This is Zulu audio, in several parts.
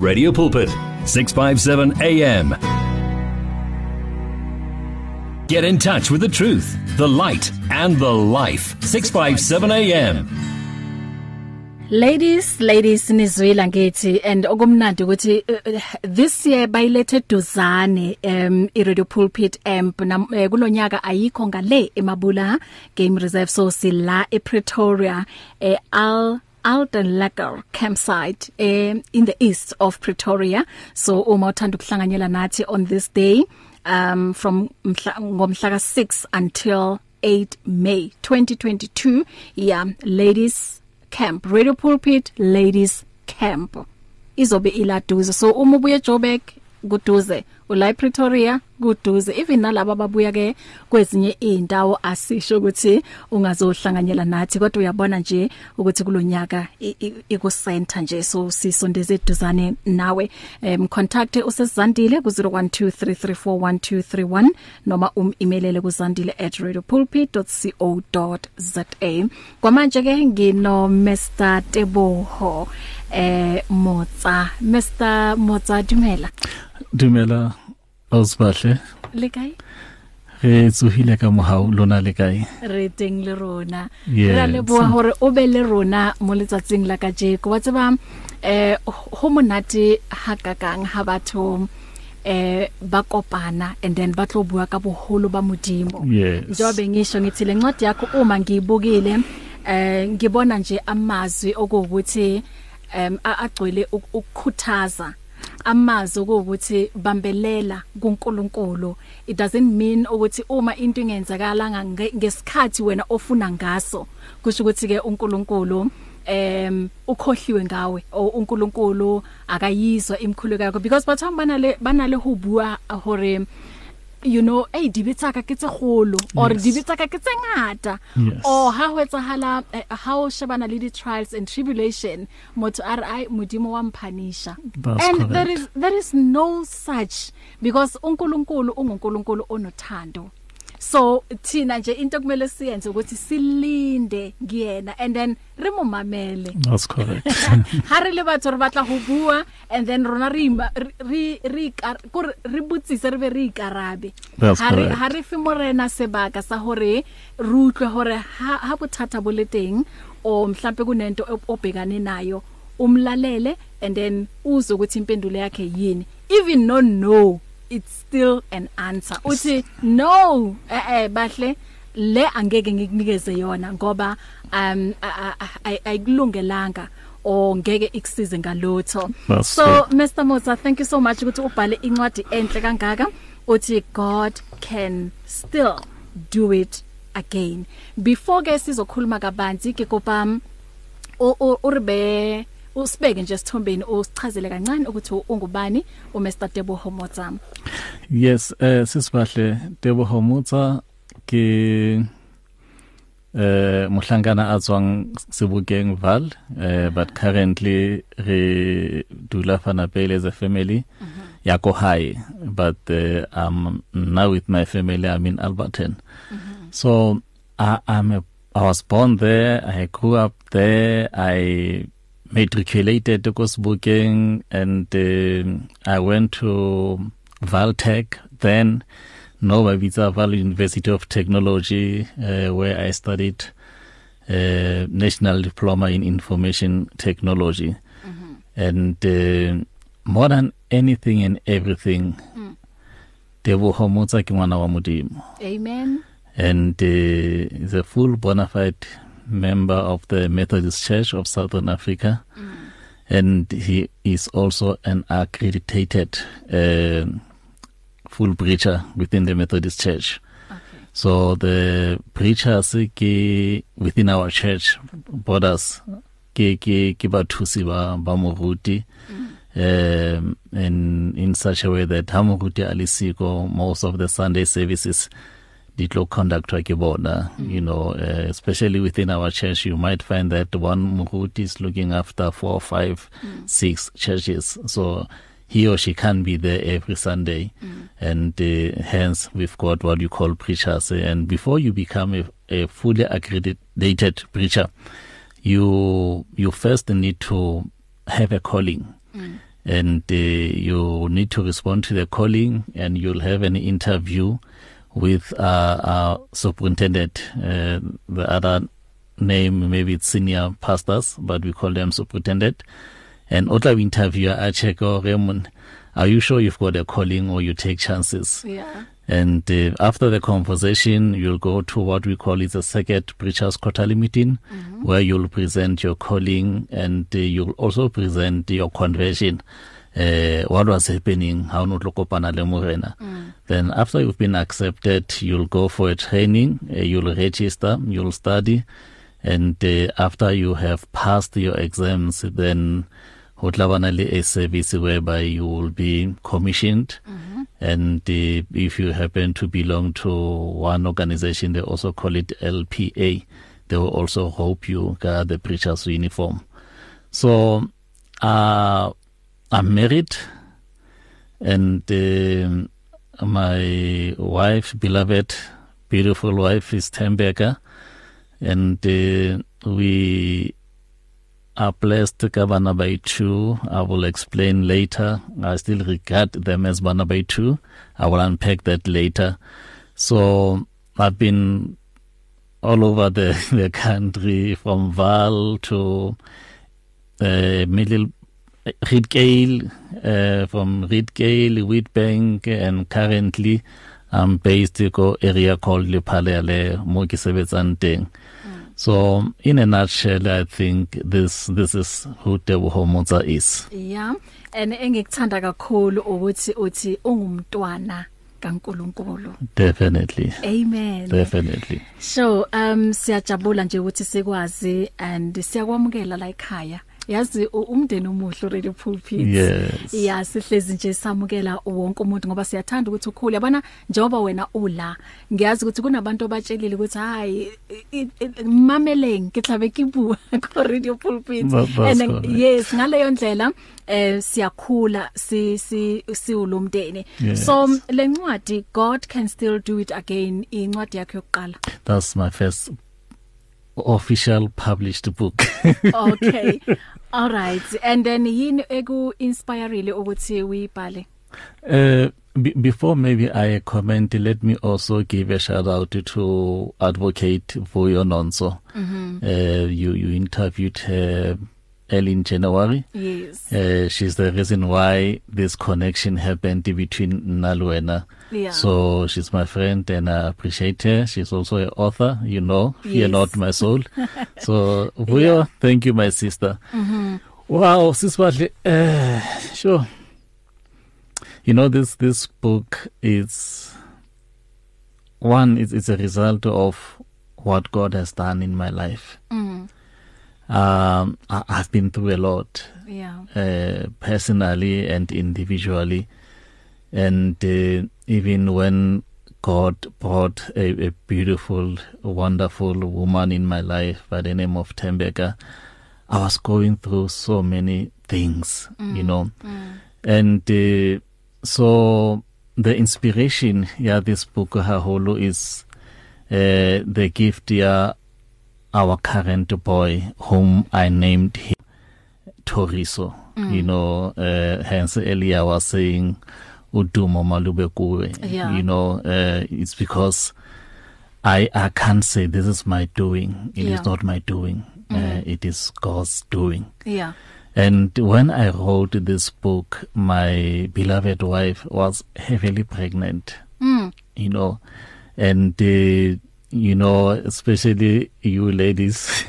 Radio Pulpit 657 AM Get in touch with the truth, the light and the life. 657 AM Ladies ladies nizwila ngithi and okumnandi ukuthi uh, this year bayilethe duzane um iRadio Pulpit amp. Uh, kulonyaka ayikho ngale emabula game reserve so sila ePretoria uh, al Alden Lager campsite um in the east of Pretoria. So uma uthanda ukuhlanganyela nathi on this day um from ngomhla ka 6 until 8 May 2022 yeah ladies camp radio pulpit ladies camp izobe iladuze so uma ubuye Joburg kuduze. Ula Pretoria kuduze even nalabo ababuya ke kwezinye izindawo asisho ukuthi ungazohlanganyela nathi kodwa uyabona nje ukuthi kulonyaka iku center nje so sisondeze eduzane nawe. Um contact usesizandile ku 0123341231 noma um emailele kuzandile@radiopulpit.co.za kwamanje ke ngino Mr Teboho eh Motsa. Mr Motsa dumela. Dumela. Ausbahle le kae? Re tsohile ka mohau lona le kae? Re teng le rona. Yes. ra le boa hore o be le rona mo letsatsing la ka jeko wa tseba eh ho monate ha kakang ha batho eh ba kopana and then ba tlo bua ka boholo ba modimo. Njobe ngisho ngithi le ncwadi yakho uma ngiyibukile eh ngibona nje amazwi okuwukuthi em a- agcwele uk- ukukhuthaza amazwi ukuthi bambelela kuNkulunkulu. It doesn't mean ukuthi uma into ingenzakalanga nge- ngesikhathi wena ofuna ngaso kusho ukuthi ke uNkulunkulu em ukhohliwe ngawe. uNkulunkulu akayizwa imkhuluko yakho because batho banale banale ho bua hore you know hey dibetsa ka ke tse golo or Yes. dibetsa ka ke tse ngata Yes. or ha ho etsahala eh, ha o shebana le di trials and tribulation motho a re ai modimo wa mphanisha That's and correct. there is there is no such because uNkulunkulu unguNkulunkulu onothando so thina nje into kumele siyenze ukuthi silinde kuyena and then re mo mamele that's correct. Ha re le batho re batla ho bua and then rona re re re re butsise re be re ikarabe. Ha re ha re fe morena sebaka sa hore re utlwe hore ha ha bothata bo le teng o mhlambe kunento obhekane nayo umlalele and then uzwe ukuthi impendulo yakhe yini. Even no no. It's still an answer. Uthi no. Eh eh bahle le angeke ngikunikeze yona ngoba um a- a- a- ayikulungelanga o ngeke ikusize ngalutho. That's so good. Mr Motsa thank you so much ukuthi ubhale incwadi enhle kangaka. Uthi God can still do it again. Before ke sizokhuluma kabanzi ke kopa o o- uribe usibeke nje sithombeni usichazele kancane ukuthi ungubani u Mr Tebo Homotsa. Yes eh sisibahle tebo homutsa ke eh mohlankana a tswang sebokeng val eh but currently re dula fana pele as a family ya ko high but uh, I'm now with my family I'm in Alberton. So I I'm a I was born there I grew up there I matriculated Kosbukeng and uh, I went to Valtech then Nova Vita Val University of Technology uh, where I studied uh, national diploma in information technology mm-hmm. and uh, more than anything and everything mm. Tebo Homotsa ke ngwana wa modimo amen and uh, is a full bona fide member of the Methodist Church of Southern Africa mm. and he is also an accredited uh, full preacher within the Methodist Church okay so the preachers ke within our church borders ke ke ke bathusi ba ba moruti um and in such a way that hamuruti alisiko most of the Sunday services ditlo conductwa ke bona mm. you know uh, especially within our church you might find that one muruti is looking after four five mm. six churches so he or she can be there every Sunday mm. and uh, hence we've got what you call preachers and before you become a, a fully accredited preacher you you first need to have a calling mm. and uh, you need to respond to the calling and you'll have an interview with uh, our superintendent uh, the other name maybe it's senior pastors but we call them superintendent. And otla interviewer a check oh Raymond are you sure you've got a calling or you take chances? Yeah. And uh, after the conversation you'll go to what we call is a second preachers quarterly meeting mm -hmm. where you'll present your calling and uh, you'll also present your conversion. Uh, what was happening how not lokopana le morena mm. then after you've been accepted you'll go for a training uh, you'll register you'll study and uh, after you have passed your exams then ho tlabana le a service whereby you will be commissioned mm -hmm. and uh, if you happen to belong to one organization they also call it LPA they will also hope you got the preacher's uniform so uh I'm married and uh, my wife beloved beautiful wife is Tembecker and uh, we are blessed bana by two I will explain later. I still regard them as bana by two I will unpack that later. So I've been all over the the country from Vaal to uh, Middle Redgale uh, from Redgale Wheatbank and currently I'm based ko area called Lephalale mo ke sebetsang teng So in a nutshell I think this this is who Teboho Motsa is. Yeah. And engikuthanda kakhulu ukuthi uthi ungumntwana kaNkuluNkulu. Definitely. Amen. Definitely. So um siyajabula nje ukuthi sikwazi and siyakwamukela la ekhaya. Yazi umndeni omuhle radio pulpit yes. Ya sihlezi nje samukela wonke umuntu ngoba siyathanda ukuthi ukhule. Yabona njengoba wena ula ngiyazi ukuthi kunabantu abatshelile ukuthi hayi mameleng ngitlabe kibu ko radio pulpit and yes ngaleyo ndlela eh siyakhula si si siulumndeni yes. so lencwadi God can still do it again incwadi yakhe yokuqala. That's my first official published book. Okay. All right. And then yini eku inspireile ukuthi uyibhale? Uh be before maybe I comment let me also give a shout out to advocate Vuyo Nonso. Mm -hmm. uh you you interviewed her early in January yes uh she's the reason why this connection happened between Nalwena yeah. so she's my friend and I appreciate her she's also an author you know yes. fear not my soul so Vuyo yeah. thank you my sister mm -hmm. wow sisibahle uh sure you know this this book is one it's, it's a result of what God has done in my life mm. Um I, I've been through a lot yeah uh, personally and individually and uh, even when God brought a, a beautiful wonderful woman in my life by the name of Tembeka I was going through so many things mm. you know mm. and uh, so the inspiration yeah this book haholo is uh, the gift yeah our current boy whom I named him Toriso Mm. you know uh, hence earlier I was saying udumo malube kuwe Yeah. you know uh, it's because I I can't say this is my doing it Yeah. is not my doing uh, it is God's doing yeah And when I wrote this book, my beloved wife was heavily pregnant, mm. you know, and uh, you know, especially you ladies,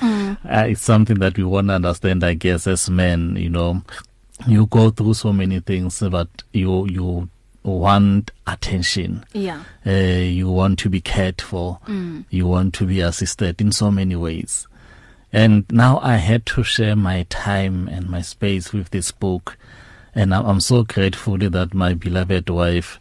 Mm. uh, it's something that we want to understand, I guess, as men, you know, you go through so many things, but you you want attention. yeah Uh, you want to be cared for. mm. You want to be assisted in so many ways. And now I had to share my time and my space with this book. And I'm, I'm so grateful that my beloved wife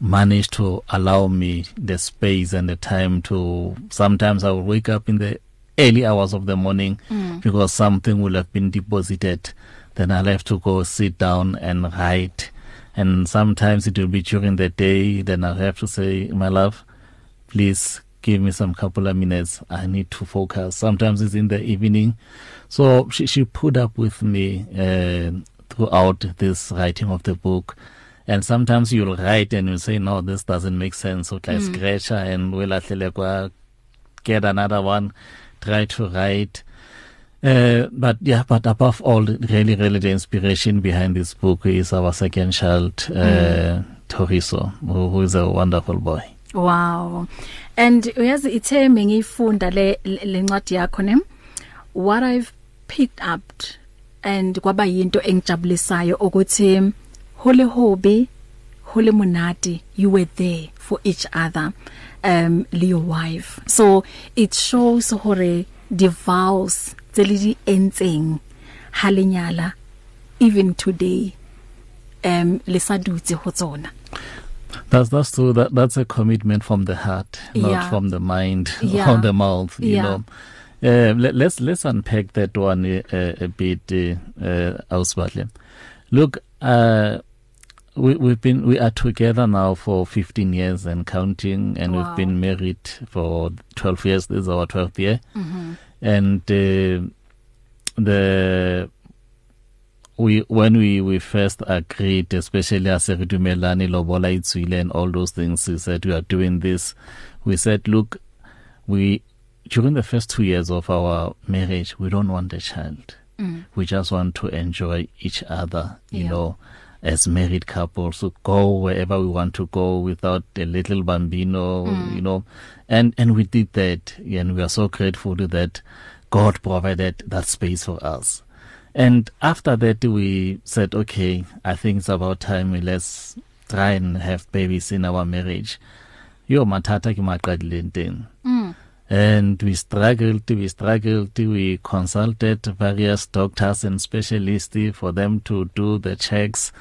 managed to allow me the space and the time to sometimes I will wake up in the early hours of the morning Mm. because something will have been deposited. Then I'll have to go sit down and write. And sometimes it will be during the day then I'll have to say my love please give me some couple of minutes. I need to focus. Sometimes it's in the evening. So she she put up with me uh throughout this writing of the book. And sometimes you'll write and you say no this doesn't make sense. Try mm. scratch and we'll lahlele kwa get another one. Try to write. Uh, but yeah but above all really really the inspiration behind this book is our second child uh, mm. Toriso who, who is a wonderful boy. Wow. And uyazi itheme ngifunda le lencwadi yakho ne? What i've picked up and kwaba yinto engijabulisayo ukuthi hole hobe hole monate you were there for each other um le your wife so it shows hore the vows tse le di entseng ha lenyala even today um le sa dutse ho tsona That's that's true that that's a commitment from the heart not Yeah. from the mind Yeah. or the mouth you Yeah. know uh, let, let's let's unpack that one uh, a bit uh, uh Ausbatle look uh we we've been we are together now for 15 years and counting and Wow. we've been married for 12 years this is our 12th year mhm and uh, the we when we we first agreed especially as re dumelane lobola itswile and all those things we said we are doing this we said look we during the first 2 years of our marriage we don't want a child mm. we just want to enjoy each other you Yeah. know as married couples to go wherever we want to go without a little bambino Mm. you know. And and we did that and we are so grateful that. God provided that space for us. And after that we said okay i think it's about time we let's try and have babies in our marriage. Yo mathata ke maqadile nteng. Mm. And we struggled we struggled we consulted various doctors and specialists for them to do the checks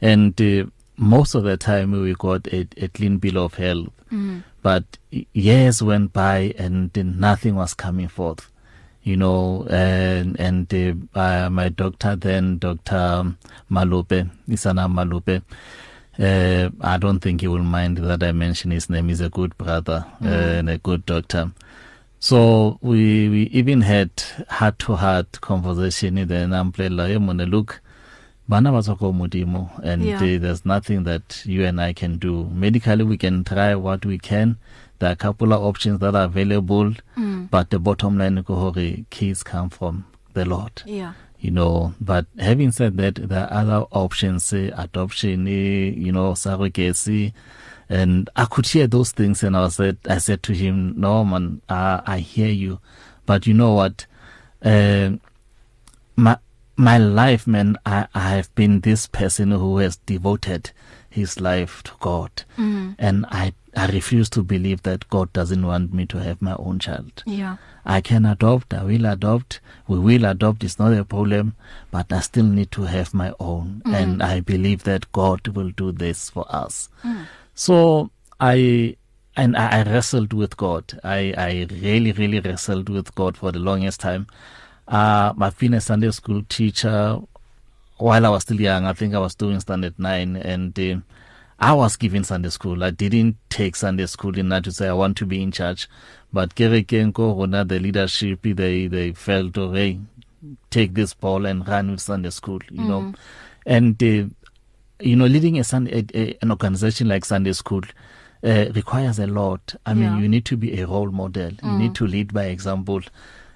and uh, most of the time we got a, a clean bill of health Mm. but years went by and nothing was coming forth you know and and uh, uh, my doctor then dr Malupe Isana Malupe uh, I don't think he will mind that I mention his name he's a good brother mm. uh, and a good doctor so we we even had heart to heart conversation then amplela ye mone look bana ba tswa ko modimo and Yeah. uh, there's nothing that you and I can do. Medically we can try what we can. There are a couple of options that are available Mm. but the bottom line ko hore kids come from the Lord. Yeah. You know but having said that there are other options uh, adoption uh, you know surrogacy and I could hear those things and I said I said to him no man I, I hear you but you know what uh, my my life man I I have been this person who has devoted his life to God mm. and I I refuse to believe that God doesn't want me to have my own child yeah I can adopt, I will adopt, we will adopt, it's not a problem, but I still need to have my own. Mm. And I believe that God will do this for us. Mm. So I and I, I wrestled with God. I, I really, really wrestled with God for the longest time. Uh, I've been a Sunday school teacher while I was still young. I think I was doing standard nine and uh, I was given Sunday school. I didn't take Sunday school in that to say I want to be in church. But kerekeng ko rona the leadership they they felt oh hey take this ball and run with Sunday school, you mm. know. And uh, you know leading a, Sun, a, a an organization like Sunday school uh, requires a lot. I mean Yeah. you need to be a role model. Mm. You need to lead by example.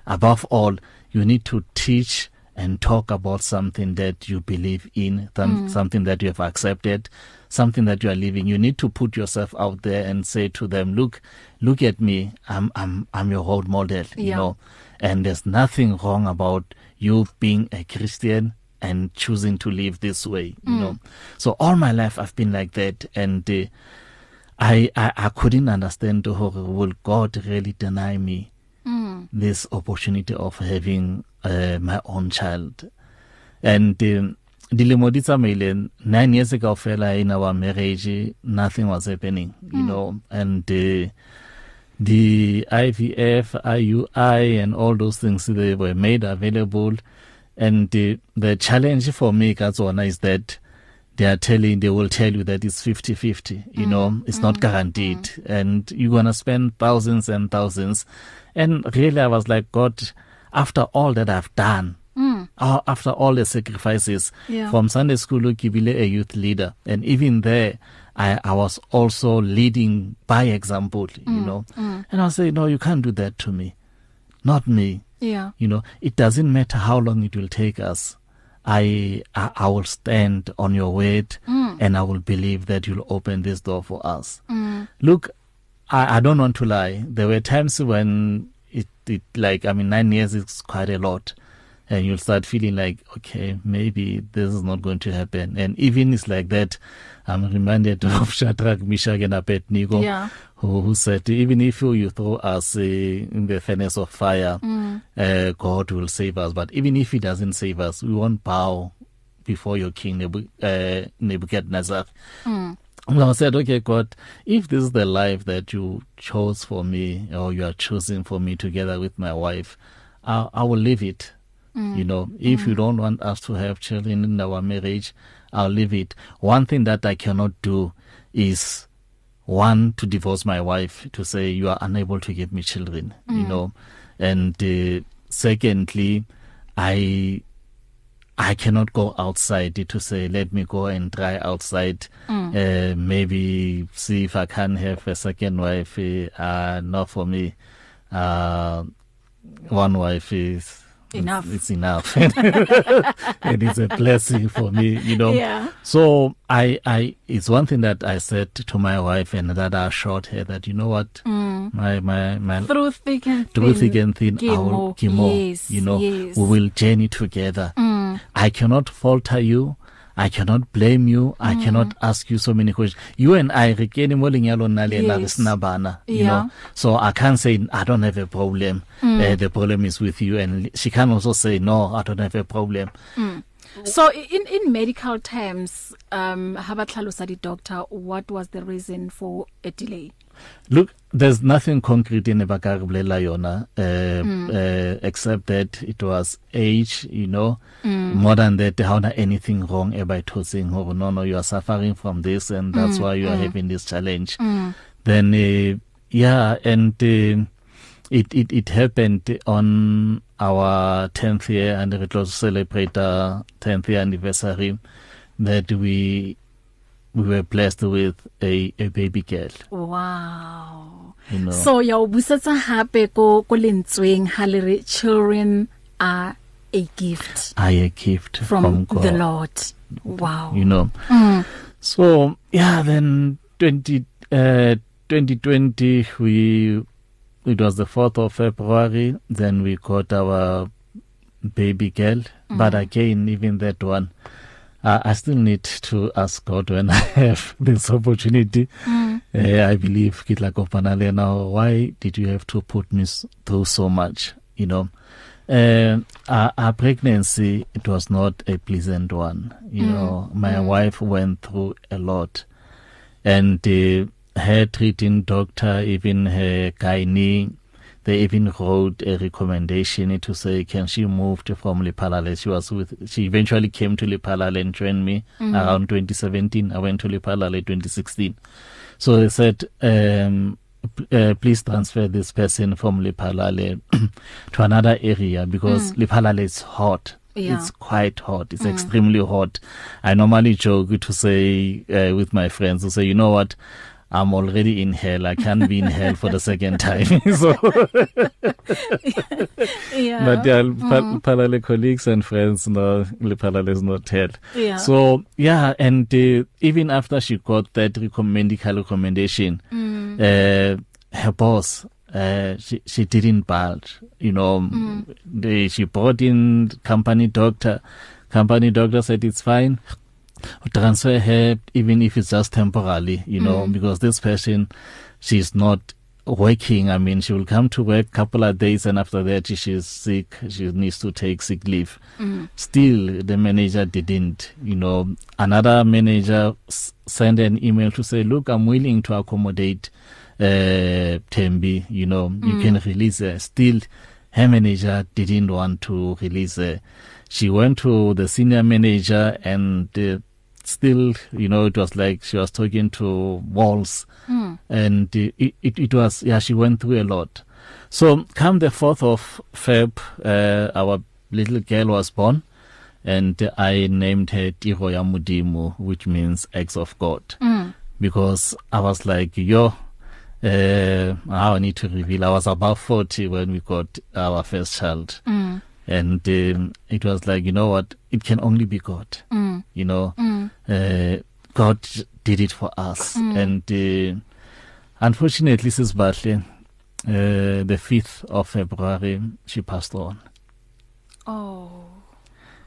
Above all, you need to teach and talk about something that you believe in, th- mm. something that you have accepted, something that you are living. You need to put yourself out there and say to them, "Look, look at me. I'm I'm I'm your role model." You Yeah. know, and there's nothing wrong about you being a Christian and choosing to live this way. You mm. know, so all my life I've been like that, and uh, I, I I couldn't understand how will God really deny me mm. this opportunity of having uh, my own child and um, dilemo di tsamaile 9 years ago fela in our marriage nothing was happening you mm. know and uh, the IVF IUI and all those things they were made available and uh, the challenge for me ka tsona is that they are telling they will tell you that it's 50-50 you mm, know it's mm, not guaranteed. mm. and you're going to spend thousands and thousands. And really I was like God after all that I've done Mm. uh, after all the sacrifices Yeah. from Sunday school ke bile a youth leader. And even there I I was also leading by example you Mm, know. and I say no you can't do that to me. Not me. Yeah. you know it doesn't matter how long it will take us I I, I will stand on your word Mm. and I will believe that you'll open this door for us look I I don't want to lie there were times when it it like I mean 9 years is quite a lot and you'll start feeling like okay maybe this is not going to happen and even it's like that I'm reminded of Shadrach Meshach and Abednego Yeah. Who, who said even if you, you throw us uh, in the furnace of fire mm. uh, God will save us. But even if he doesn't save us we won't bow before your king Nebu- uh, Nebuchadnezzar. Mm. I said okay God if this is the life that you chose for me or you are choosing for me together with my wife I, I will live it. You know if you don't want us to have children in our marriage I'll leave it. One thing that I cannot do is one to divorce my wife to say you are unable to give me children mm. you know and uh, secondly I I cannot go outside to say let me go and try outside mm. uh, maybe see if I can have a second wife uh, not for me uh one wife is Enough. it's enough it is a blessing for me you know Yeah. so i i it's one thing that i said to my wife and that i assured her that you know what mm. my my my Through thick and thin. through thick and thin I will Kimo. Kimo, Yes. you know Yes. we will journey together mm. i cannot falter you I cannot blame you. I mm. cannot ask you so many questions. You and I re kene mo lenyalong na le na re Yes. sena bana, you Yeah. know. So I can't say I don't have a problem. Mm. Uh, the problem is with you and she can also say no, I don't have a problem. So in in medical terms um ha ba tlhalosa di doctor what was the reason for a delay? Look, there's nothing concrete in Ebakareblela yona uh, mm. uh, except that it was age, you know. Mm. More than that, how na anything wrong by tossing oh no no you are suffering from this and that's mm. why you are mm. having this challenge. Mm. Then uh, yeah, and uh, it it it happened on our 10th year and we close celebrate our 10th year anniversary that we we were blessed with a a baby girl. Wow. You know. So ya o busetsa hape ko ko lentsweng ha le re children are a gift I a gift from, from God. the Lord. Wow. You know. Mm. So yeah, then 20 uh 2020 we it was the 4th of February then we got our baby girl mm. but again even that one uh, I still need to ask God when I have this opportunity mm. uh, I believe ke tla kopana le now why did you have to put me through so much you know uh, our, our pregnancy it was not a pleasant one you mm. know my mm. wife went through a lot and uh, her treating doctor even her gynae they even wrote a recommendation to say can she move to from Lephalale she was with she eventually came to Lephalale and joined me mm. around 2017 I went to Lephalale 2016 so they said um uh, please transfer this person from Lephalale to another area because mm. Lephalale is hot Yeah. it's quite hot it's mm. extremely hot i normally joke to say uh, with my friends to say you know what I'm already in hell. I can't be in hell for the second time. so, yeah. but yeah, mm. parallel colleagues and friends, no, parallel is not hell. Yeah. So yeah, and uh, even after she got that recommend medical recommendation, mm. uh, her boss uh she she didn't budge you know mm. they she brought in company doctor company doctor said it's fine transfer her even if it's just temporarily you know mm. because this person she's not working. I mean she will come to work couple of days and after that she's sick. She needs to take sick leave. Mm. still the manager didn't you know. Another manager sent an email to say look i'm willing to accommodate uh Tembi you know. Mm. you can release her. Still her manager didn't want to release her. She went to the senior manager and uh, still you know it was like she was talking to walls mm. and uh, it, it it was yeah she went through a lot so come the 4th of feb uh, our little girl was born and I named her Tiro ya Modimo which means eggs of God Mm. because I was like yo uh I need to reveal I was about 40 when we got our first child Mm. And um, it was like you know what it can only be God Mm. you know Mm. uh, God did it for us Mm. and uh, unfortunately sisibahle uh, the 5th of February she passed on Oh.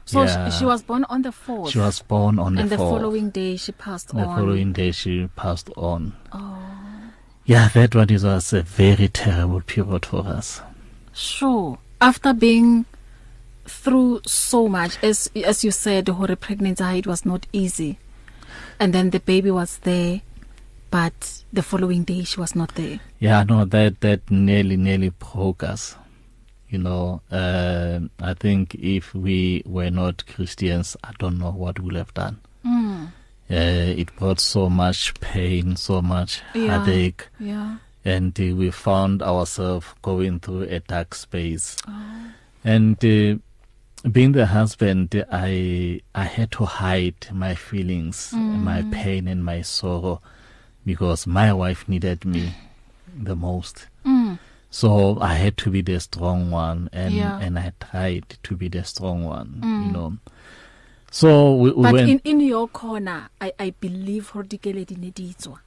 So Yeah. she, she was born on the 4th. she was born on the and the 4th following day she passed the on. following day she passed on Oh. yeah that one is was a very terrible period for us Sure. After being through so much as as you said her pregnancy it was not easy. And then the baby was there but the following day she was not there. yeah no that that nearly nearly broke us you know uh, i think if we were not christians i don't know what we would have done Mm. uh, it brought so much pain so much Yeah. headache Yeah. and uh, we found ourselves going through a dark space Oh. and uh, being the husband i i had to hide my feelings Mm. my pain and my sorrow because my wife needed me the most Mm. so i had to be the strong one and Yeah. and i tried to be the strong one Mm. you know so we, we But went in in your corner I I believe her dikeledi ne ditswa.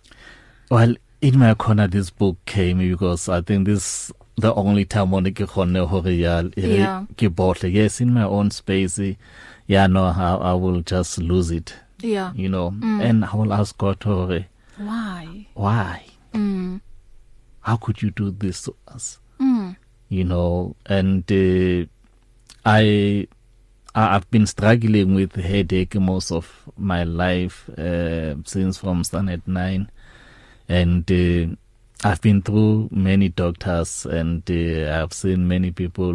Well, in my corner, this book came because I think this the only time when ke khone hore ya ke botle yes in my own space yeah no I, I will just lose it Yeah. you know Mm. and I will ask God hore Why? why Mm. how could you do this to us Mm. you know and uh, I I- I've been struggling with headache most of my life uh, since from standard 9 and uh, I've been through many doctors and uh, I've seen many people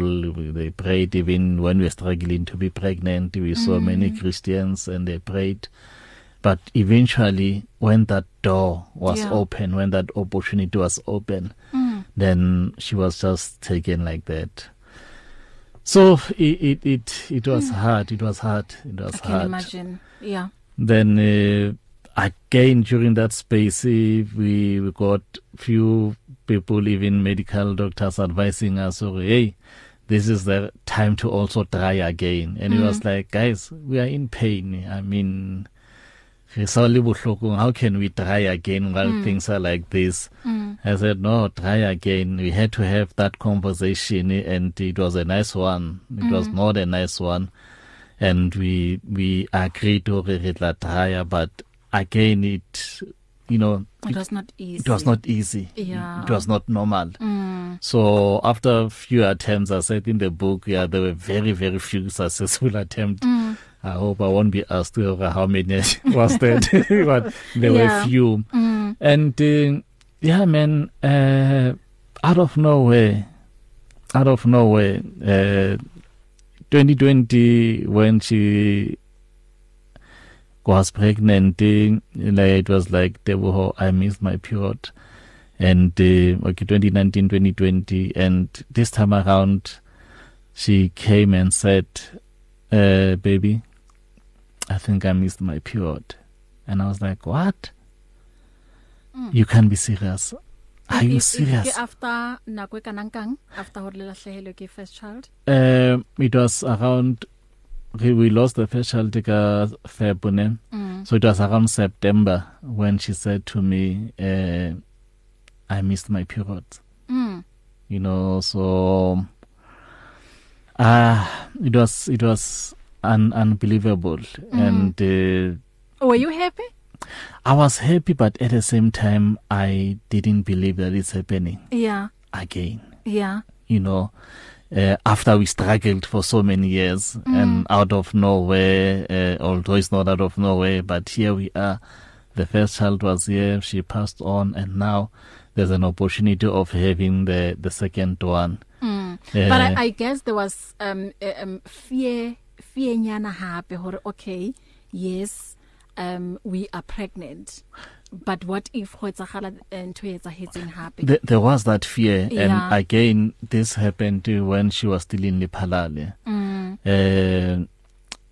they prayed even when we were struggling to be pregnant we saw Mm. many Christians and they prayed but eventually when that door was Yeah. open when that opportunity was open Mm. then she was just taken like that so it it it, it was hard it was hard it was I can hard imagine. Yeah. then uh, again during that space eh, we we got few people even medical doctors advising us oh hey this is the time to also try again and mm. it was like guys we are in pain i mean re sa le bohloko how can we try again while mm. things are like this Mm. I said, no, try again. We had to have that conversation eh, and it was a nice one. It mm. was not a nice one. And we, we agreed to re try, but again, it, you know, It was not easy. it was not easy. Yeah. It was not normal. Mm. So after a few attempts, I said in the book, yeah, there were very, very few successful attempts. Mm. I hope I won't be asked over how many was that, but there Yeah. were few. Mm. And uh, yeah, man, uh, out of nowhere, out of nowhere, uh, 2020 when she was pregnant, like it was like Deboho, I missed my period, and uh, okay, 2019, 2020, and this time around, she came and said, uh, "Baby, I think I missed my period," and I was like, "What?" Mm. You can't be serious. Are you serious? ke after nako e kanang kang after hore le lahlehelwe ke first child? Um, it was around. We we lost the first child ka February, Mm. so it was around September when she said to me, uh, "I missed my period." Mm. You know, so ah, it was it was un- unbelievable, and uh, Were you happy? I was happy, but at the same time, I didn't believe that it's happening Yeah. again. Yeah. you know, uh, after we struggled for so many years mm. and out of nowhere, uh, although it's not out of nowhere, but here we are. The first child was here, she passed on, and now there's an opportunity of having the, the second one. Mm. Uh, But I, I guess there was um um fear fear nyana hape hore okay yes um we are pregnant but what if ho etsagala ntho e etsahetseng hape th- there was that fear, Yeah. and again, this happened when she was still in Liphalale. mm. Uh,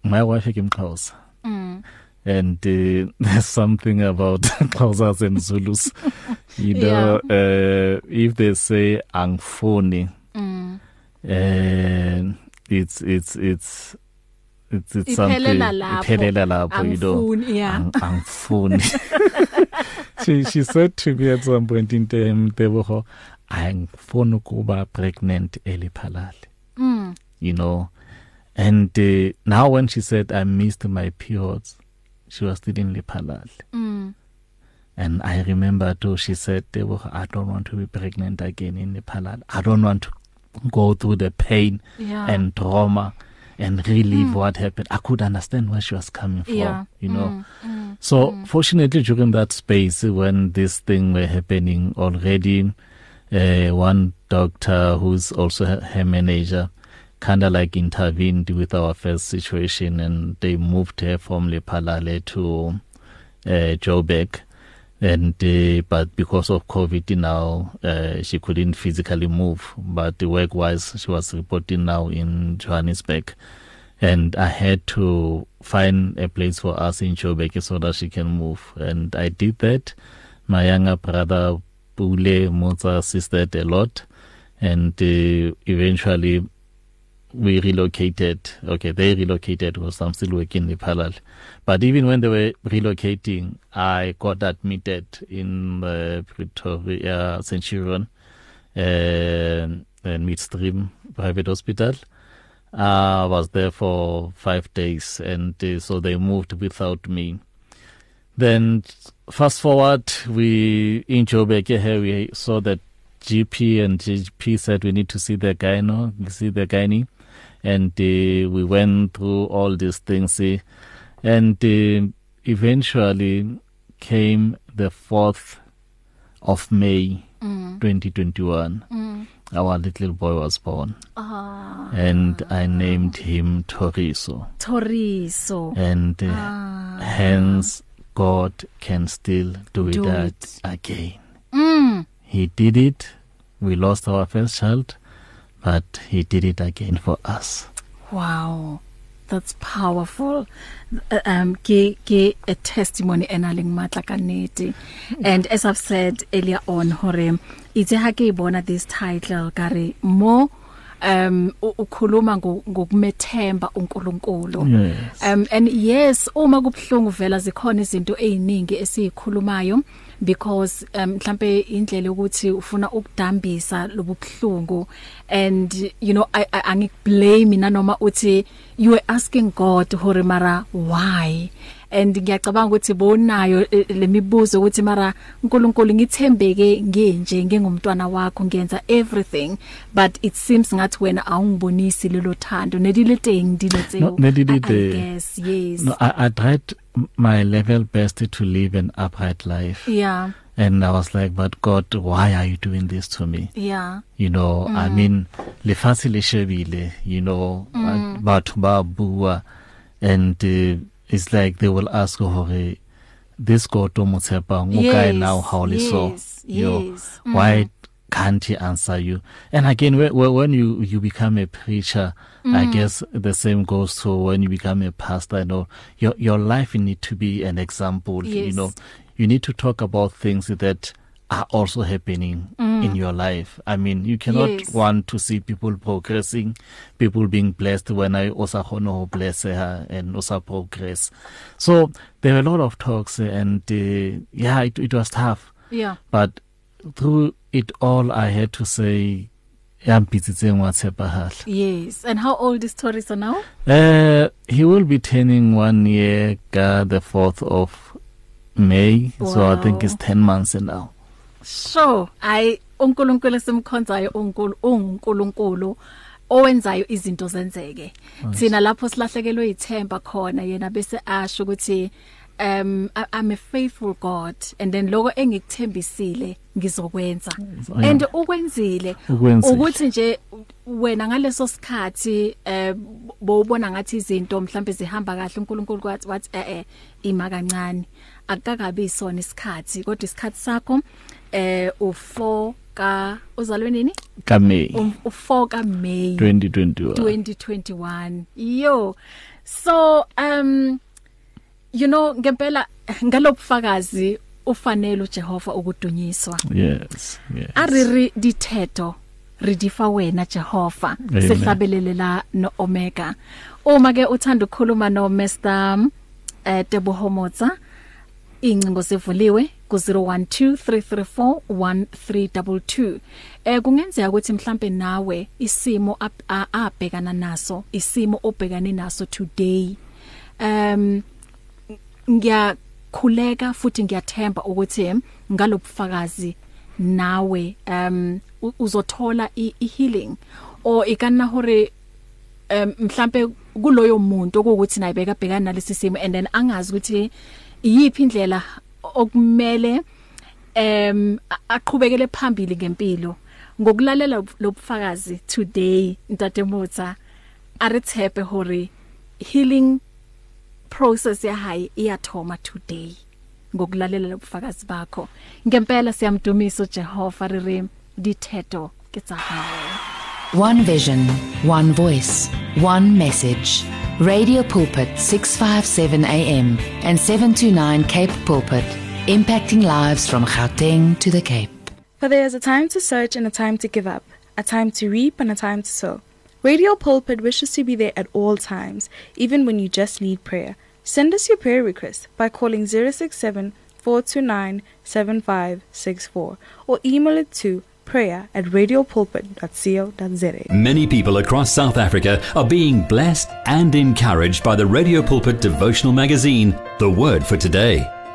my wife ikimxhosa and uh, there's something about Xhosas and Zulus you know yeah. uh, if they say angfuni mm. uh, it's it's it's it's it's something iphelela lapho you know angifuni she she said to me at some point in time teboho angifuni ukuba pregnant eliphalale mm. you know and uh, now when she said i missed my periods she was still in Lephalale. Mm. And I remember too, she said, I don't want to be pregnant again in Lephalale. I don't want to go through the pain yeah. and trauma and relive mm. what happened. I could understand where she was coming from, yeah. you know. Mm. Mm. So mm. fortunately during that space when this thing were happening already, uh, one doctor who's also her manager kind of like intervened with our first situation and they moved her from Lephalale to uh, Joburg and uh, but because of covid now uh, she couldn't physically move. But work wise she was reporting now in Johannesburg. And I had to find a place for us in Joburg so that she can move. And I did that. My younger brother Pule Motsa assisted a lot. And uh, eventually we relocated okay they relocated because I'm still working in Lephalale. But even when they were relocating I got admitted in the Pretoria Centurion uh, and Midstream private hospital. I uh, was there for 5 days and uh, so they moved without me. Then fast forward we in Joburg here we saw that GP and GP said we need to see the gyno see the gynae. And uh, we went through all these things uh, and uh, eventually came the 4th of May mm. 2021 mm. our little boy was born ah. and I named him Toriso Toriso and uh, ah. hence God can still do, do it, it again mm. he did it we lost our first child but he did it again for us. Wow that's powerful. Um ke ke a testimony enaling matla kaneti and as i've said earlier on hore itse ha ke bona this title kare mo um ukhuluma ngokumethemba uNkulunkulu. Um and yes uma kubhlungu vela zikhona izinto eziningi esizikhulumayo because um mhlambe indlela ukuthi ufuna ukudambisa lobuhlungu and you know I, I angikublame nanoma uthi you were asking God hore mara why? And ngiyacabanga ukuthi bonayo eh, lemibuzo ukuthi mara uNkulunkulu ngithembeke ngenje ngengumntwana wakho ngenza everything but it seems ngathi wena awungibonisi lelo thando. Nediliteng diletse no, nedilite yes yes. No I, I tried my level best to live an upright life. Yeah. And I was like but God why are you doing this to me? Yeah. You know mm. I mean lefatshe le shebile you know mm. batho ba bua. And uh, it's like they will ask hore this god o motshepa ngo kae now how le so? yo mm. why can't he answer you and again when you you become a preacher mm. i guess the same goes to when you become a pastor you know your your life need to be an example yes. you know you need to talk about things that are also happening mm. in your life. I mean, you cannot yes. want to see people progressing, people being blessed when I also hono bless her and also progress. So there were a lot of talks and uh, yeah, it, it was tough. Yeah. But through it all, I had to say, yampitsitseng wa tshepahala yes and how old is Toriso now? Uh he will be turning 1 year ka the 4th of May. Wow. so I think it's 10 months now. So ay uNkulunkulu simkhonzayo uNkulu uNkulunkulu owenzayo izinto zenzeke. Thina lapho silahlekelwe ithemba khona yena bese asho ukuthi um I'm a faithful God and then lokho engikuthembisile ngizokwenza. And ukwenzile ukuthi nje wena ngaleso sikhathi eh bowubona ngathi izinto mhlambe zihamba kahle uNkulunkulu kwathi wathi eh eh ima kancane. Akakabi isona isikhathi kodwa isikhathi sakho eh u4 ka uzalwe nini? Ka May. U4 ka May. 2021 2021 yo. So um you know ngempela ngalobufakazi ufanele uJehova ukudunyiswa. Yes yes. Ariri dithetho ridifa wena Jehova Amen. sihlabelele la no Omega. Uma ke uthanda ukukhuluma no Mr eh Tebohomotsa incingo sivuliwe ku 0123341322 eh kungenzeka ukuthi mhlambe nawe isimo abhekana naso isimo obhekane naso today. Um ngiyakhuleka futhi ngiyathemba ukuthi ngalobufakazi nawe um uzothola i i- healing or ikana hore um mhlambe kuloyo muntu okuthi naye beka bhekana nalesi simo and then angazi ukuthi iyiphi indlela okumele a- aqhubekele phambili ngempilo. Ngokulalela lobufakazi today ntate Motsa arithephe hore healing process ya hayi iyathoma today ngokulalela lobufakazi bakho ngempela siyamdumisa uJehova riri dithetho ke tsa hao One vision, one voice, one message. Radio Pulpit 657 AM and 729 Cape Pulpit, impacting lives from Gauteng to the Cape. For there is a time to search and a time to give up, a time to reap and a time to sow. Radio Pulpit wishes to be there at all times, even when you just need prayer. Send us your prayer request by calling 067 429 7564 or email it to prayer at radiopulpit.co.za. Many people across South Africa are being blessed and encouraged by the Radio Pulpit devotional magazine, The Word for Today.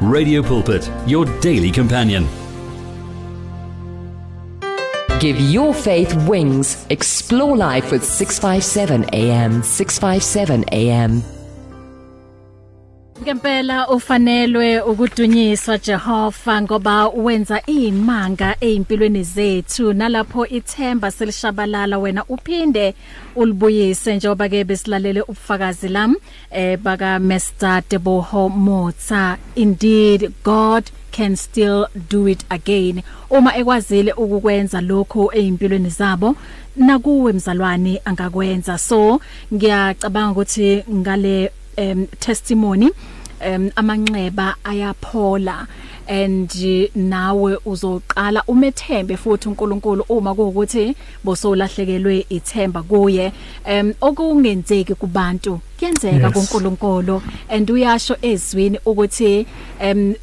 Radio Pulpit, your daily companion. Give your faith wings. Explore life with 657 AM. 657 AM. Ngempela ufanelwe ukudunyiswa Jehova ngoba wenza imanga ezimpilweni zethu. Nalapho ithemba selishabalala wena uphinde ulibuyise njengoba ke besilalele ubufakazi lam eh baka Mr Teboho Motsa. Indeed God can still do it again. Uma ekwazile ukukwenza lokho ezimpilweni zabo nakuwe mzalwane angakwenza. So ngiyacabanga ukuthi ngale um testimony um amanxeba ayaphola and nawe uzoqala umethembe futhi uNkulunkulu uma kuukuthi bosolahlekelwe ithemba kuye. Um okungenzeki kubantu kuyenzeka kuNkulunkulu and uyasho ezwini ukuthi um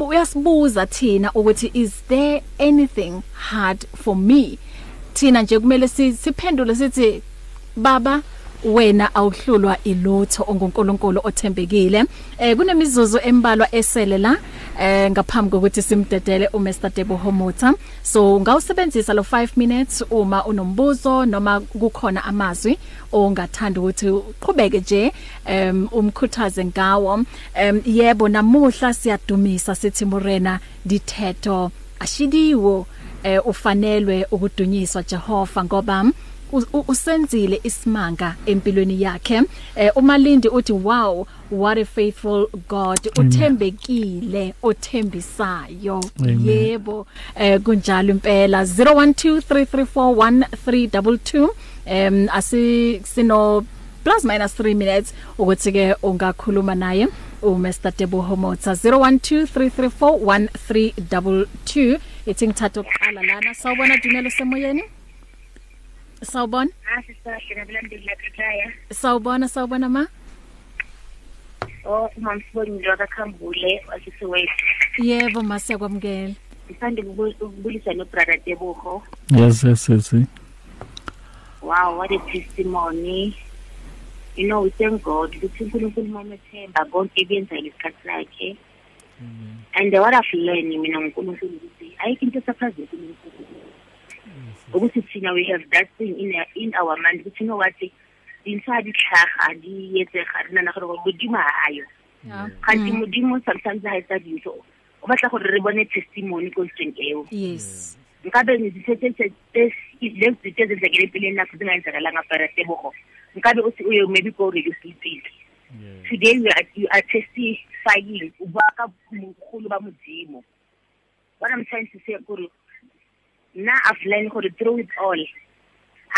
uyasibuza thina ukuthi is there anything hard for me? Thina nje kumele si- siphendule sithi baba wena awuhlulwa ilutho onguNkulunkulu othembekile. Eh kunemizuzu embalwa esele la eh ngaphambi kokuthi simdedele uMr Debo Homota so ngawusebenzisa lo 5 minutes uma unombuzo noma kukhona amazwi ongathanda ukuthi uqhubeke nje um umkhuthaze ngawo. Um yebo namuhla siyadumisa sithi Morena dithetho ashidiwo eh ufanelwe ukudunyiswa Jehova ngoba usenzile isimanga empilweni yakhe. Eh umalindi uthi wow what a faithful god. Uthembekile othembisayo. Amen. yebo. Eh kunjalo impela. 0123341322 em asi sino plus minus 3 minutes ukuthi ke ungakhuluma naye uMr Tebo Homotsa. 0123341322 ithi ngithatha oqala lana. Sawubona Dumelo semoyeni? Sawubona Asi sahle nabalandeli lakhaya. Sawubona sawubona ma Oh, umamsiboni ndo akakhambule wasisiwethu. Yebo masiyakwamukela Ngisande ukubulisa no brother Teboho. yes yes yes yes. Wow, what a testimony. You know, we thank God ukuthi uNkulunkulu mamethemba konke kuyenza ngesikhathi sakhe. and what i've learned mina ngonkulunkulu ukuthi ayikho into esaphazile kunkulunkulu ukuthi thina we have that thing in, our- in our mind ukuthi no what dintlha di tlhaga di etsega re nana gore modimo ha ayo. Yeah. kgante modimo sometimes ha etsa dintho o batla gore re bone testimony ko ntleng eo. Yes. nkabe ngizithethe lezi zinto ezenzekele empilweni nakho zingayenzekalanga fara tebogo. Nkabe uthi uye maybe go radio sleepile today we are, you are testifying o bua ka mogolo ba modimo. What i'm trying to say kore nna i've learned gore through it all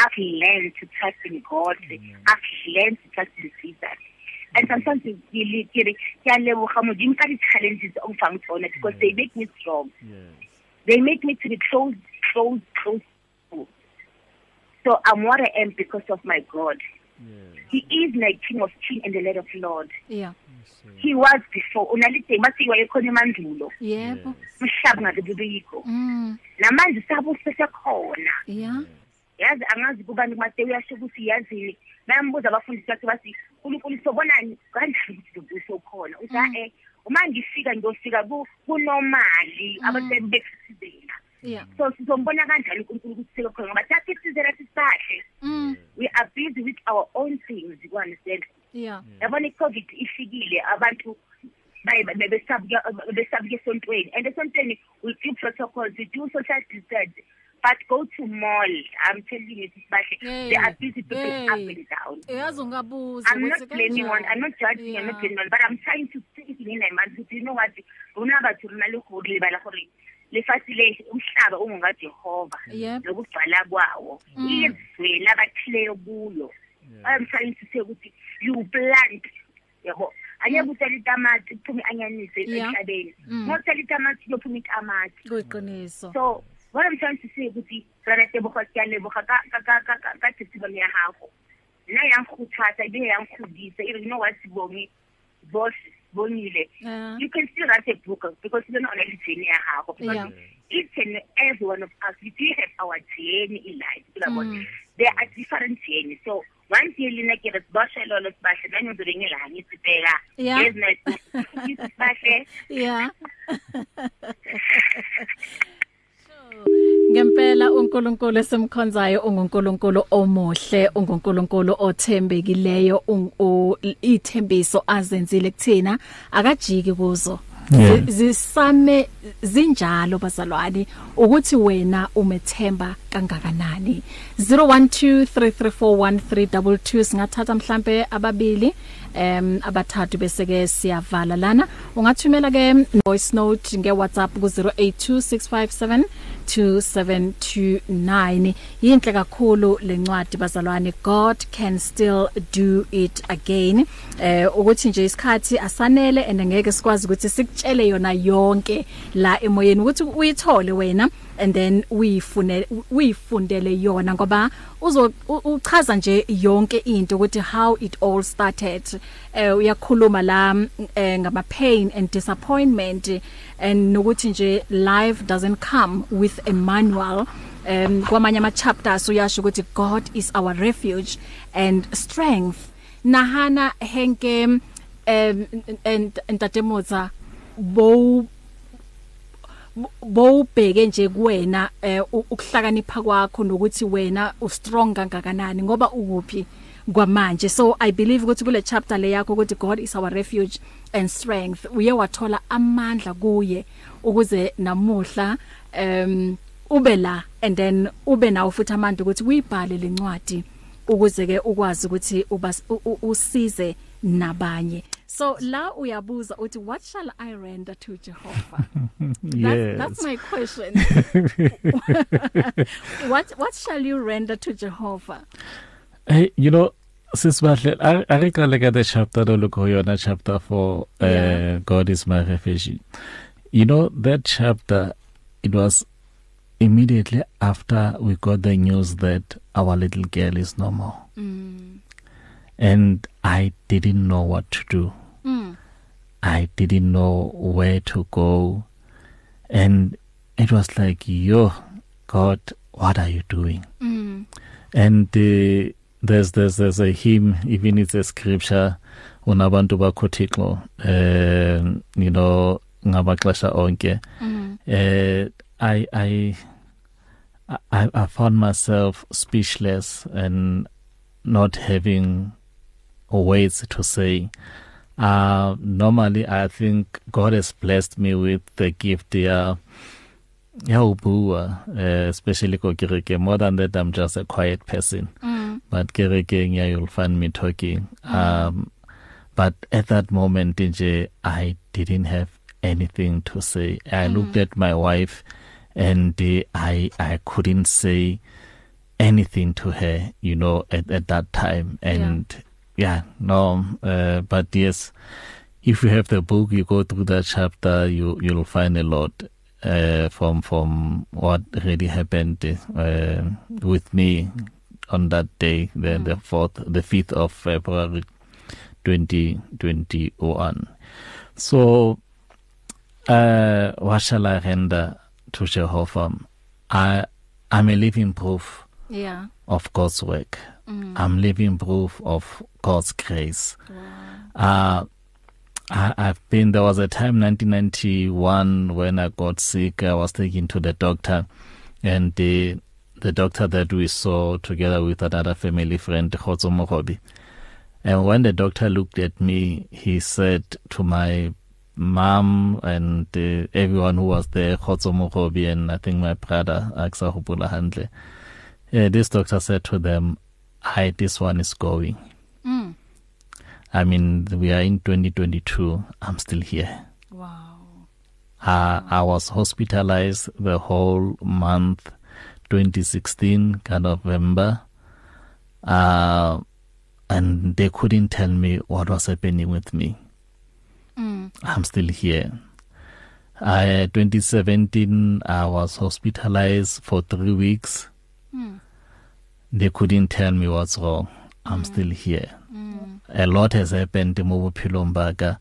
i've learned to trust in god i've learned to trust in jesus and sometimes ke le- ke re ke a leboga modimo ka di-challenges o mfang tsone because they make me strong they make me to be close, close, close. to. So I'm what I am because of my God. He is my King of King and the Lord of Lord. Yeah. He was before. Unalite masiwa ekhona emandulo. Yebo. Umhlaba ngabe bibikho. Mm. Namanje sabo sesekhona. Yeah. Yazi angazi kubani kuMateyu yasho ukuthi yazini. Bayambuza abafundisi bakhe bathi uNkulunkulu sobonani kanjani ukuthi lo buso khona. Uthi eh uma ngifika ngiyofika ku kunormali abantu bekusizela. Yeah. so sizombona kanjani uNkulunkulu ukuthi sekhona ngoba thatha isizela sisahle Mm. we are busy with our own things you understand Yeah. yabona i-covid ifikile abantu baye- be- besabuka besabuka esontweni and esontweni we do protocols we do social distance but go to mall i'm telling you sibahle Hey, they are busy people hey. up and down Uyazi ungabuza I'm not blaming one. I'm not judging. I'm not blaming one. But I'm trying to speak in my mind. Because you know what? Rona batho rona le go lebala gore lefatshe le umhlaba ungungajehova Yep. nokugcwala kwawo izwe labathileyo kuyo i'm trying to say ukuthi you plant yabo angeke uthele itamati kuphume anyanise Yeah. emhlabeni. Mm. itamati kuyophuma itamati. Kuyiqiniso. so what i'm trying to say ukuthi rana teboga ke a leboga ka ka ka ka ka ka testimony ya gago nna yang khuthatsa ebile yang kgodisa e re you know what bonge boss bonile you can still write a book because you don't know the journey ya gago because each and every one of us we do have our journey in life. You know Mm. there are different journeys. So once you lina ke re sibashe lolo sibahle Yeah. yes nice sibahle Yeah. Ngempela uNkulunkulu esimkhonzayo unguNkulunkulu omuhle unguNkulunkulu othembekileyo ithembiso azenzile kuthina. Akajiki kuzo. Zisame zinjalo bazalwane ukuthi wena umethemba kangakanani. 0123341322 singathatha mhlambe ababili em abathathu bese ke siyavala lana. Ungathumela ke voice note nge WhatsApp ku 082657 2729 yinhle kakhulu lencwadi bazalwane. God can still do it again. Eh ukuthi nje isikhathi asanele and ngeke sikwazi ukuthi sikutshele yona yonke la emoyeni. Ukuthi uyithole wena and then uyifune uyifundele yona ngoba uzo u- uchaza nje yonke into ukuthi how it all started. Eh uyakhuluma la mm, eh, ngama pain and disappointment and nokuthi nje life doesn't come with a manual. Um kwamanye ama chapters uyasho ukuthi God is our refuge and strength. Nahana henke um and ntatemotsa bo bowubheke nje kuwena eh, ukuhlakanipha kwakho nokuthi wena u strong kangakanani ngoba ukuphi kwamanje. So i believe ukuthi kule chapter le yakho ukuthi God is our refuge and strength uye wathola amandla kuye ukuze namuhla um ube la and then ube nawo futhi amandla ukuthi uyibhale lencwadi ukuze ke ukwazi ukuthi ubas- u- u- usize nabanye. So la uyabuza uthi what shall i render to Jehovah that's, yes that's my question what what shall you render to Jehovah Hey, you know, sisibahle a re qale ka the chapter lo go yona chapter 4 uh, Yeah. God is my refuge. You know that chapter it was immediately after we got the news that our little girl is no more. mm. And I didn't know what to do. Mm. I didn't know where to go. And it was like, yo, God, what are you doing? Mm. and uh, there's there's there's a hymn even it's a scripture unabantu bakho Thixo um you know ngabaxesha onke eh i i I, I found myself speechless and not having words to say. Uh, normally, I think God has blessed me with the gift yeah, ya ubua, uh, especially ko kereke. More than that, I'm just a quiet person. Mm. But kereke, yeah, you'll find me talking. Mm. Um, but at that moment, nje, I didn't have anything to say. I mm. looked at my wife and uh, I I couldn't say anything to her you know at at that time and yeah, yeah no uh, but yes if you have the book you go through that chapter you you'll find a lot uh from from what really happened uh with me on that day the mm. the 4th the 5th of February 2021 so uh what shall I render to Jehovah? I I'm a living proof yeah. of God's work. Mm. I'm living proof of God's grace wow. uh I, I've been there was a time 1991 when I got sick I was taken to the doctor and the the doctor that we saw together with another family friend Khotso Mogobi and when the doctor looked at me he said to my mom and uh, everyone who was there Khotso Mogobi and I think my brother Aksa Hopula Handle uh, this doctor said to them I this one is going mm. I mean we are in 2022 I'm still here wow uh, I was hospitalized the whole month 2016 November uh and they couldn't tell me what was happening with me mm. I'm still here. I 2017 I was hospitalized for 3 weeks. Mm. They couldn't tell me what's wrong. I'm mm. still here. Mm. A lot has happened mo bophelong baka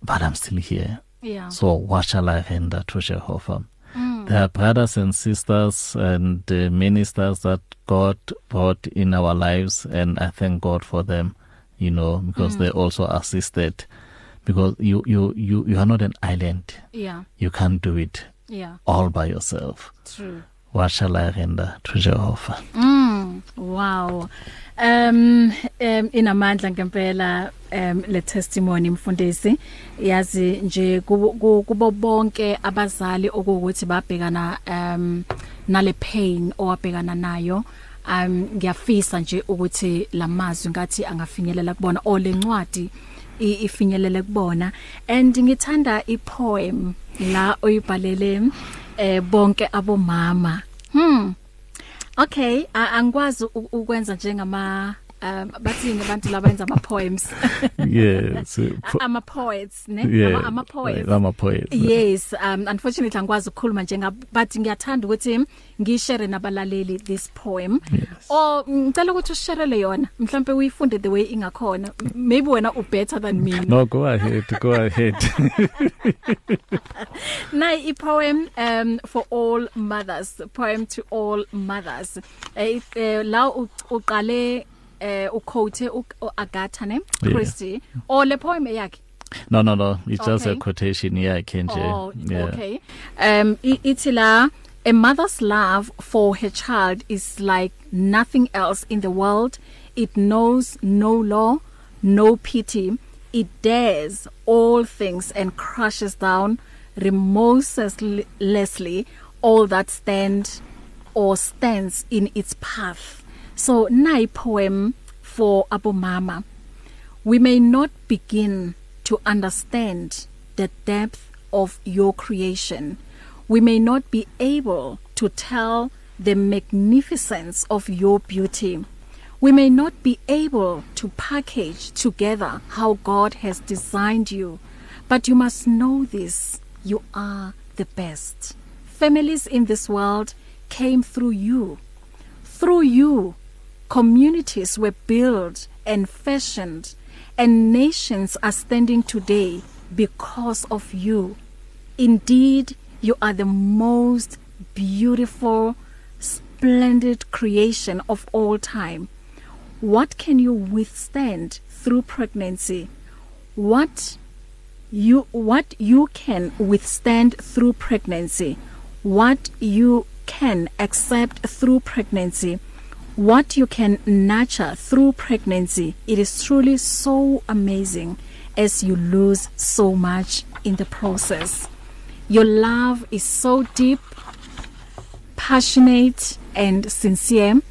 but I'm still here. yeah So what shall I render to Jehovah? mm. There are brothers and sisters and uh, ministers that God brought in our lives and I thank God for them, you know, because mm. they also assisted because you you you you are not an island. yeah You can't do it yeah all by yourself. true Render to Jehovah? Mm, wow. Um um inamandla ngempela um le testimony mfundisi yazi nje kubo bonke abazali okuthi babhekana um nale pain owabhekana nayo um ngiyafisa nje ukuthi lamazwi ngathi angafinyelela kubona olencwadi ifinyelele kubona and ngithanda ipoem la oyibhalele eh bonke abomama. Hmm. Okay angikwazi ukwenza njengama um bathini abantu labenza ama poems yes. ama poets ne Yeah, ama, ama poets I'm a poet. yes um unfortunately angikwazi ukukhuluma njenga but ngiyathanda ukuthi ngishare nabalaleli this poem Yes. or ngicela ukuthi usharele yona mhlawumbe uyifunde the way ingakhona maybe wena u better than me No, go ahead. Go ahead. Nay i poem um for all mothers poem to all mothers eh eh, la u- uqale eh uquote uAgatha ne Yeah. Christie or le poem yakhe no, no, no. It's just a Okay. quotation yakhe nje. Oh, yeah. okay. Um ithi la a mother's love for her child is like nothing else in the world. It knows no law, no pity. It dares all things and crushes down remorselessly all that stand or stands in its path. So nay poem for abomama. We may not begin to understand the depth of your creation. We may not be able to tell the magnificence of your beauty. We may not be able to package together how God has designed you, but you must know this you are the best. Families in this world came through you. Through you, communities were built and fashioned, and nations are standing today because of you. Indeed, you are the most beautiful, splendid creation of all time. What can you withstand through pregnancy? What you what you can withstand through pregnancy what you can accept through pregnancy what you can nurture through pregnancy. It is truly so amazing as you lose so much in the process. Your love is so deep passionate and sincere.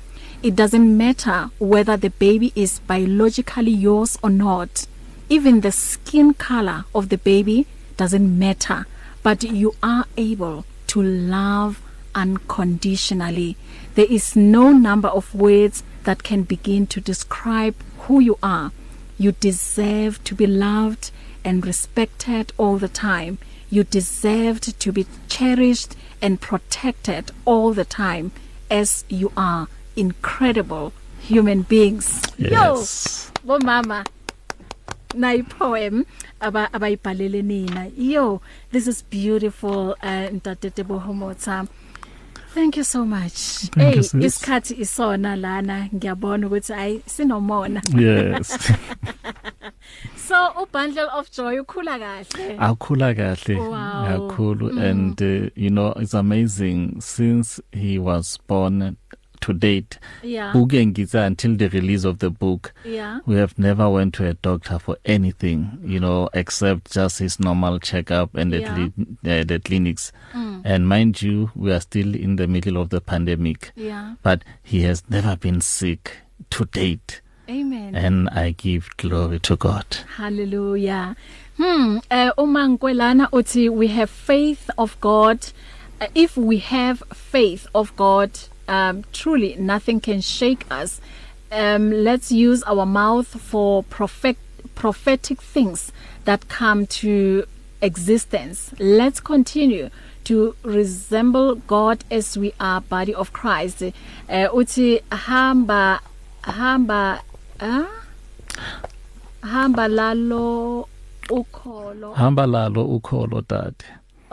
It doesn't matter whether the baby is biologically yours or not. Even the skin color of the baby doesn't matter but you are able to love unconditionally. There is no number of words that can begin to describe who you are. You deserve to be loved and respected all the time. You deserved to be cherished and protected all the time as you are incredible human beings. Yes. yo bomama. Nayi poem aba abayibhalele nina. Yo this is beautiful uh, ntate Tebohomotsa Thank you so much. Hey, isikhathi isona lana ngiyabona ukuthi ay sinomona. yes So u bundle of joy ukhula kahle. akhula kahle Wow. kakhulu mm. and uh, you know it's amazing since he was born to date Yeah. buke ngithi until the release of the book Yeah. we have never went to a doctor for anything you know except just his normal checkup and the, Yeah. cli- uh, the clinics mm. and mind you we are still in the middle of the pandemic Yeah. but he has never been sick to date Amen. and I give glory to God Hallelujah. Hmm, uh, uma nkwelana uthi we have faith of God. Uh, if we have faith of God, um truly nothing can shake us. Um let's use our mouth for prophet prophetic things that come to existence. Let's continue to resemble God as we are body of Christ. Uh, uthi hamba hamba ah hamba lalo ukholo hamba lalo ukholo dade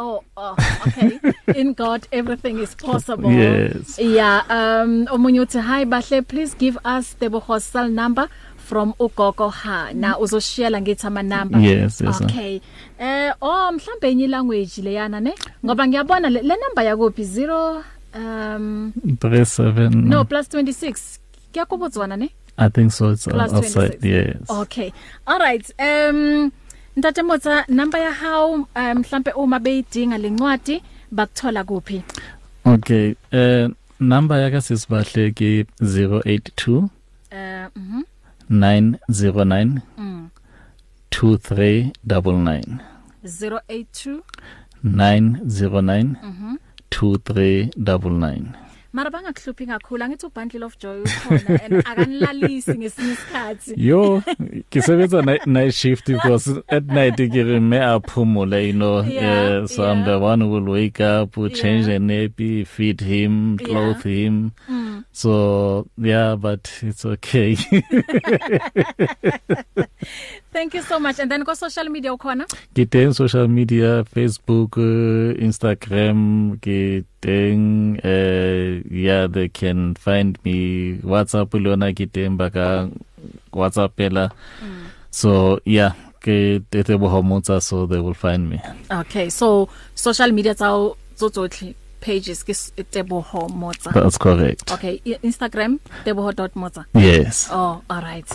oh, oh okay in god everything is possible Yes. yeah um omunye uthi hi bahle please give us the hostel number from ugogo ha na uzoshiyela ngithi ama number Yes, yes, sir. okay eh oh mhlambe enye language leyana ne ngoba ngiyabona le, le number yakuphi 0 um 37 no plus 26 kuyakubudzwana ne I think so it's Plus outside 26. yes Okay. All right. Um Ntate Motsa number ya how um mhlambe uma beyidinga lencwadi bakuthola kuphi? okay uh number yaka sisibahle ke 082 Uh mhm. 909 Mm. 2399 082 909 mhm. 2399 Mara bangakuhluphi kakhulu angithi ubundle of joy ukhona and akanilalisi ngesinye isikhathi. yo kisebenza night, night shift because at night ke re me aphumule you know Yeah, uh, so I'm yeah. the one who will wake up will change Yeah. the nappy feed him Yeah. clothe him Mm. so yeah but it's okay Thank you so much and then ko social media ukhona? ke teng social media facebook uh, instagram ke teng uh, yeah they can find me whatsapp le yona ke teng ba ka whatsappela mm. so yeah ke tete bohomotsa so they will find me Okay. So social media tsa tsotsotlhe pages ke s- Teboho Motsa. that's correct Okay, i- Instagram teboho.motsa. yes Oh, all right.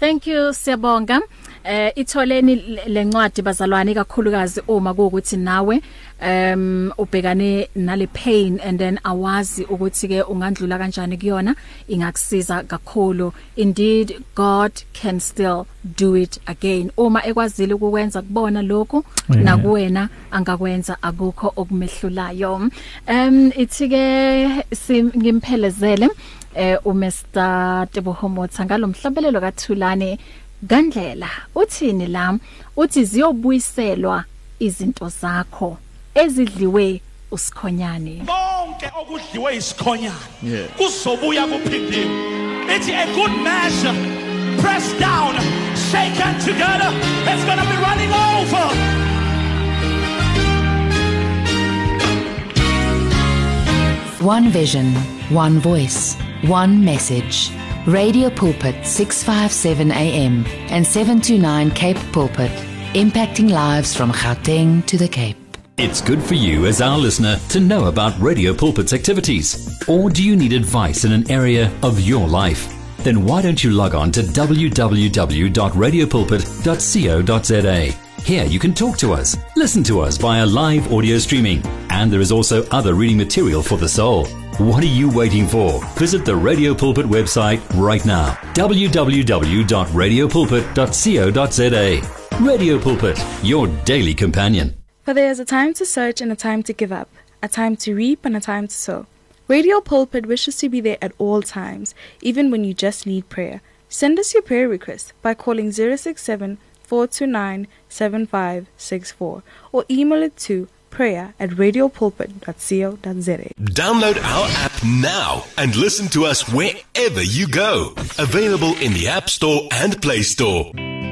Thank you siyabonga. Eh itholeni le- lencwadi bazalwane kakhulukazi uma kuukuthi nawe um ubhekane nale pain and then awazi ukuthi ke ungandlula kanjani kuyona ingakusiza kakhulu. Indeed God can still do it again. Uma ekwazile ukwenza kubona lokho Yeah. nakuwena angakwenza akukho okumehlulayo. Um ithi ke ngimphelezele eh uMr Tebohomotsa ngalomhlabelelo kaThulane gandlela uthini la uthi ziyobuyiselwa izinto zakho ezidliwe usikhonyane bonke okudliwe isikhonyana Yeah. kuzobuya kuphindiwe ithi a good measure pressed down shaken together it's going to be running over One vision, one voice, one message. Radio Pulpit 657 AM and 729 Cape Pulpit, impacting lives from Gauteng to the Cape. It's good for you as our listener to know about Radio Pulpit's activities. Or do you need advice in an area of your life? Then why don't you log on to www.radiopulpit.co.za. Here you can talk to us, listen to us via live audio streaming, and there is also other reading material for the soul. What are you waiting for? Visit the Radio Pulpit website right now. www.radiopulpit.co.za. Radio Pulpit, your daily companion. For there is a time to search and a time to give up, a time to reap and a time to sow. Radio Pulpit wishes to be there at all times, even when you just need prayer. Send us your prayer request by calling 067 429 7564 or email it to prayer at radiopulpit.co.za. Download our app now and listen to us wherever you go. Available in the App Store and Play Store.